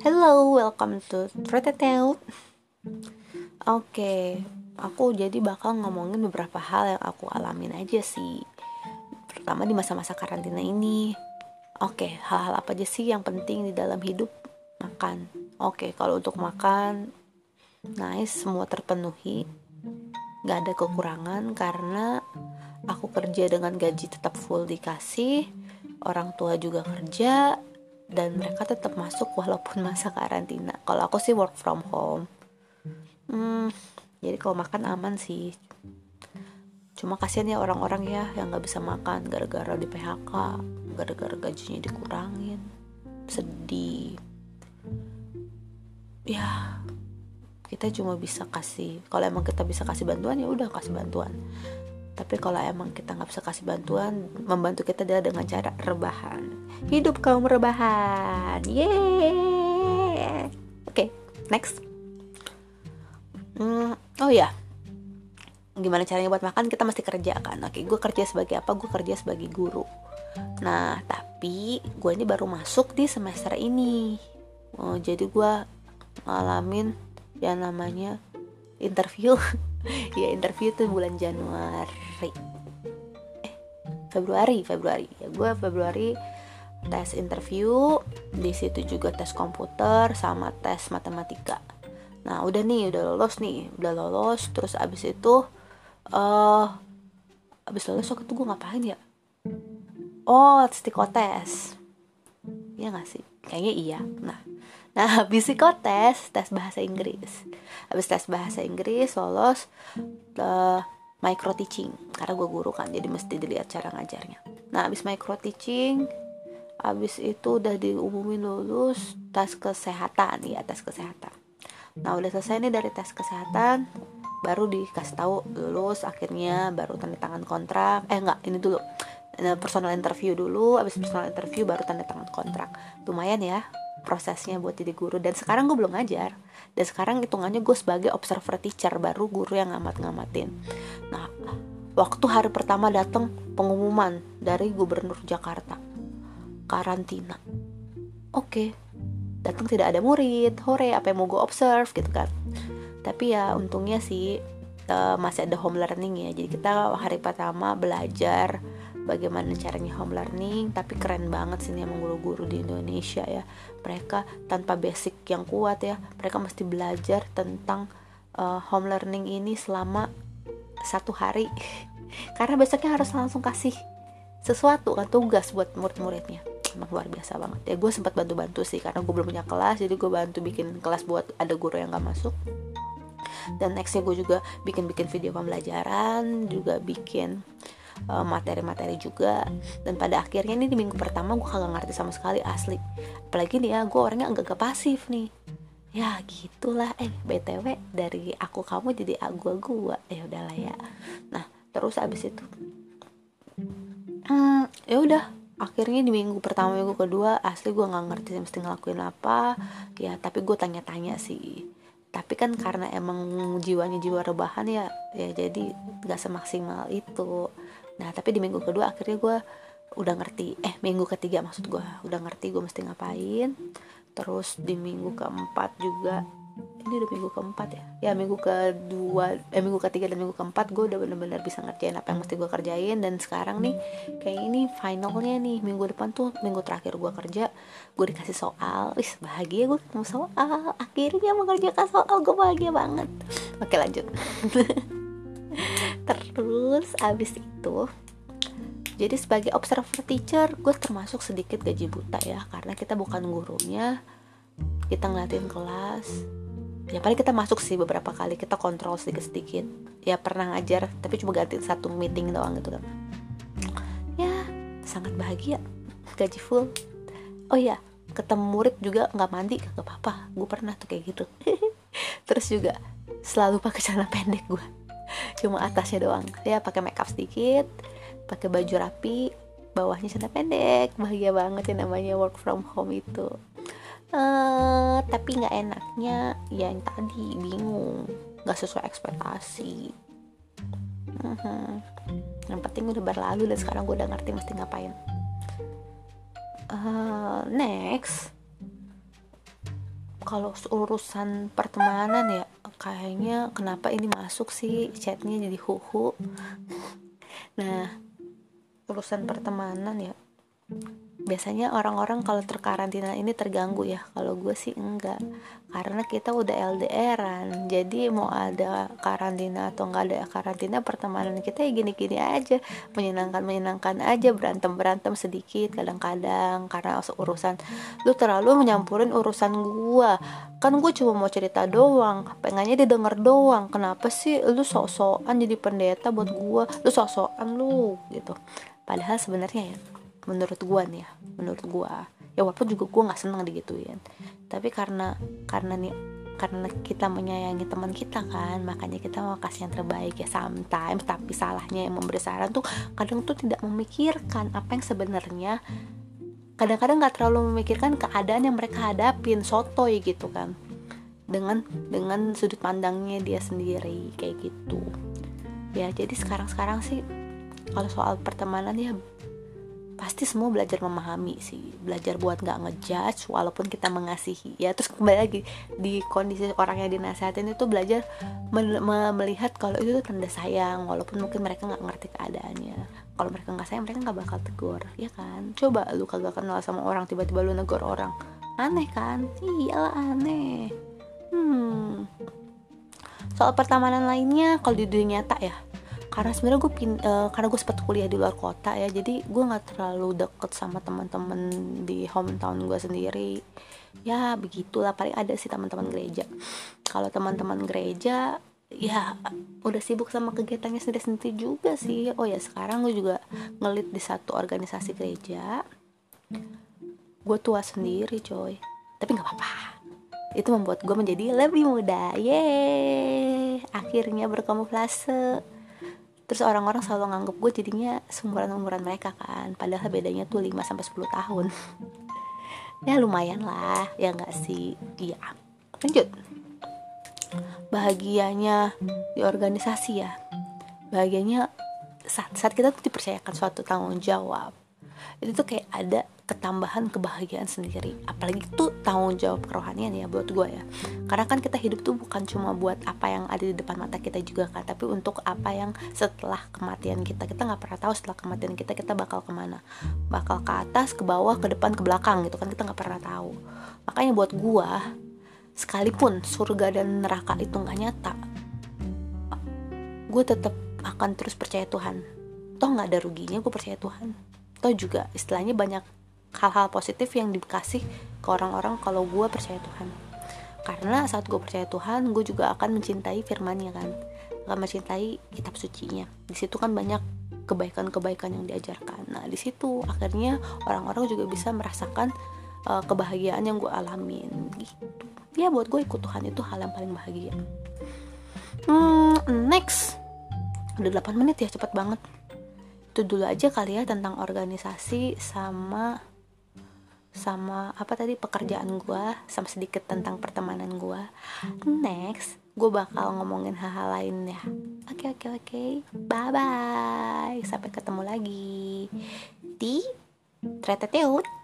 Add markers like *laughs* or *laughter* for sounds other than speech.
Hello, welcome to Tretetel. Oke, aku jadi bakal ngomongin beberapa hal yang aku alamin aja sih. Pertama di masa-masa karantina ini. Oke, hal-hal apa aja sih yang penting di dalam hidup? Makan. Oke, kalau untuk makan, nice, semua terpenuhi. Gak ada kekurangan karena aku kerja dengan gaji tetap full dikasih. Orang tua juga kerja, dan mereka tetap masuk walaupun masa karantina. Kalau aku sih work from home. Hmm, jadi kalau makan aman sih. Cuma kasihan ya orang-orang ya yang nggak bisa makan gara-gara di PHK gara-gara gajinya dikurangin. Sedih. Ya kita cuma bisa kasih kalau emang kita bisa kasih bantuan ya udah kasih bantuan tapi kalau emang kita nggak bisa kasih bantuan membantu kita adalah dengan cara rebahan. Hidup kaum rebahan. Yeay oke okay, next. Hmm, oh ya. Gimana caranya buat makan? Kita mesti kerja kan. Oke gue kerja sebagai apa? Gue kerja sebagai guru. Nah tapi gue ini baru masuk di semester ini. Oh, jadi gue ngalamin yang namanya interview *laughs* *laughs* ya interview tuh bulan Januari. Eh Februari Februari. Ya gue Februari tes interview di situ juga tes komputer sama tes matematika. Nah udah nih udah lolos nih udah lolos. Terus abis itu eh uh, abis lolos waktu itu gue ngapain ya? Oh psikotes ya gak sih? Kayaknya iya. Nah Nah, *laughs* habis psikotes, tes bahasa Inggris. Habis tes bahasa Inggris, lolos uh, micro teaching. Karena gue guru kan, jadi mesti dilihat cara ngajarnya. Nah, habis micro teaching, habis itu udah diumumin lulus tes kesehatan, ya tes kesehatan. Nah, udah selesai nih dari tes kesehatan, baru dikasih tahu lulus akhirnya baru tanda tangan kontrak eh enggak ini dulu personal interview dulu abis personal interview baru tanda tangan kontrak lumayan ya prosesnya buat jadi guru. Dan sekarang gue belum ngajar. Dan sekarang hitungannya gue sebagai observer teacher baru guru yang ngamat-ngamatin. Nah waktu hari pertama datang pengumuman dari gubernur Jakarta. Karantina. Oke okay. datang tidak ada murid. Hore apa yang mau gue observe gitu kan. Tapi ya untungnya sih uh, masih ada home learning ya. Jadi kita hari pertama belajar bagaimana caranya home learning tapi keren banget sih emang guru-guru di Indonesia ya. Mereka tanpa basic yang kuat ya mereka mesti belajar tentang uh, home learning ini selama satu hari. *laughs* Karena besoknya harus langsung kasih sesuatu kan tugas buat murid-muridnya. Emang luar biasa banget. Ya gue sempat bantu-bantu sih karena gue belum punya kelas jadi gue bantu bikin kelas buat ada guru yang gak masuk. Dan nextnya gue juga bikin-bikin video pembelajaran juga bikin materi-materi uh, juga. Dan pada akhirnya ini di minggu pertama gue kagak ngerti sama sekali asli. Apalagi nih ya gue orangnya agak pasif nih. Ya gitulah. Eh btw dari aku kamu jadi aku gua. Ya udahlah ya. Nah terus abis itu hmm, ya udah. Akhirnya di minggu pertama minggu kedua asli gue nggak ngerti mesti ngelakuin apa. Ya tapi gue tanya-tanya sih. Tapi kan karena emang jiwanya jiwa rebahan ya ya jadi nggak semaksimal itu nah tapi di minggu kedua akhirnya gue udah ngerti. Eh minggu ketiga maksud gue udah ngerti gue mesti ngapain. Terus di minggu keempat juga ini udah minggu keempat ya? Ya minggu kedua eh minggu ketiga dan minggu keempat gue udah bener-bener bisa ngerjain apa yang mesti gue kerjain. Dan sekarang nih kayak ini finalnya nih minggu depan tuh minggu terakhir gue kerja gue dikasih soal. Wis bahagia gue ketemu soal. Akhirnya mengerjakan soal gue bahagia banget. Oke lanjut. *laughs* Terus abis itu jadi sebagai observer teacher gue termasuk sedikit gaji buta ya karena kita bukan gurunya kita ngeliatin kelas. Ya paling kita masuk sih beberapa kali kita kontrol sedikit-sedikit. Ya pernah ngajar tapi cuma gantiin satu meeting doang gitu kan. Ya sangat bahagia gaji full. Oh ya ketemu murid juga nggak mandi kagak apa-apa. Gue pernah tuh kayak gitu. *laughs* Terus juga selalu pakai celana pendek gue cuma atasnya doang. Ya pakai makeup sedikit pakai baju rapi bawahnya celana pendek. Bahagia banget ya namanya work from home itu. Uh, tapi nggak enaknya ya yang tadi bingung. Nggak sesuai ekspektasi. Uh-huh. yang penting udah berlalu dan sekarang gue udah ngerti mesti ngapain. Uh, next. Kalau urusan pertemanan ya kayaknya kenapa ini masuk sih chatnya jadi huhu? Nah urusan pertemanan ya biasanya orang-orang kalau terkarantina ini terganggu ya. Kalau gue sih enggak. Karena kita udah LDRan jadi mau ada karantina atau enggak ada karantina pertemanan kita ya gini-gini aja. Menyenangkan menyenangkan aja berantem berantem sedikit kadang-kadang. Karena urusan lu terlalu menyampurin urusan gue kan gue cuma mau cerita doang. Pengennya didengar doang. Kenapa sih lu sok-sokan jadi pendeta buat gue lu sok-sokan lu gitu. Padahal sebenarnya ya menurut gua nih ya menurut gua. Ya walaupun juga gua nggak seneng digituin. Tapi karena karena nih karena kita menyayangi teman kita kan makanya kita mau kasih yang terbaik ya. Sometimes tapi salahnya yang memberi saran tuh kadang tuh tidak memikirkan apa yang sebenarnya. Kadang-kadang nggak terlalu memikirkan keadaan yang mereka hadapin sotoy gitu kan. Dengan dengan sudut pandangnya dia sendiri kayak gitu. Ya jadi sekarang-sekarang sih kalau soal pertemanan ya pasti semua belajar memahami sih. Belajar buat nggak ngejudge walaupun kita mengasihi. Ya terus kembali lagi di kondisi orang yang dinasehatin itu belajar melihat kalau itu tuh tanda sayang walaupun mungkin mereka nggak ngerti keadaannya. Kalau mereka nggak sayang mereka nggak bakal tegur ya kan? Coba lu kagak kenal sama orang tiba-tiba lu negor orang. Aneh kan? Iyalah aneh. Hmm. Soal pertemanan lainnya kalau di dunia nyata ya karena sebenarnya gue pin uh, karena gue sempat kuliah di luar kota ya jadi gue nggak terlalu deket sama teman-teman di hometown gue sendiri. Ya begitulah paling ada sih teman-teman gereja. Kalau teman-teman gereja ya udah sibuk sama kegiatannya sendiri-sendiri juga sih. Oh ya sekarang gue juga ngelit di satu organisasi gereja. Gue tua sendiri coy. Tapi nggak apa-apa. Itu membuat gue menjadi lebih muda. Yeay! Akhirnya berkamuflase terus orang-orang selalu nganggep gue jadinya seumuran-umuran mereka kan. Padahal bedanya tuh 5 sampai 10 tahun. *laughs* Ya lumayan lah. Ya enggak sih? Iya. Lanjut. Bahagianya di organisasi ya. Bahagianya saat, saat kita tuh dipercayakan suatu tanggung jawab. Itu tuh kayak ada ketambahan kebahagiaan sendiri. Apalagi itu tanggung jawab kerohanian ya buat gue ya. Karena kan kita hidup tuh bukan cuma buat apa yang ada di depan mata kita juga kan tapi untuk apa yang setelah kematian kita. Kita nggak pernah tahu setelah kematian kita kita bakal ke mana. Bakal ke atas ke bawah ke depan ke belakang gitu kan kita nggak pernah tahu. Makanya buat gue sekalipun surga dan neraka itu nggak nyata gue tetap akan terus percaya Tuhan. Toh nggak ada ruginya gue percaya Tuhan. Toh juga istilahnya banyak hal-hal positif yang dikasih ke orang-orang kalau gue percaya Tuhan. Karena saat gue percaya Tuhan gue juga akan mencintai firmannya kan. Akan mencintai kitab sucinya. Di situ kan banyak kebaikan-kebaikan yang diajarkan. Nah di situ akhirnya orang-orang juga bisa merasakan uh, kebahagiaan yang gue alamin gitu. Ya buat gue ikut Tuhan itu hal yang paling bahagia. Hmm, next. Udah 8 menit ya cepet banget. Itu dulu aja kali ya tentang organisasi sama sama apa tadi pekerjaan gue sama sedikit tentang pertemanan gue next gue bakal ngomongin hal-hal lain ya. Oke oke oke. Bye bye sampai ketemu lagi di Treteteut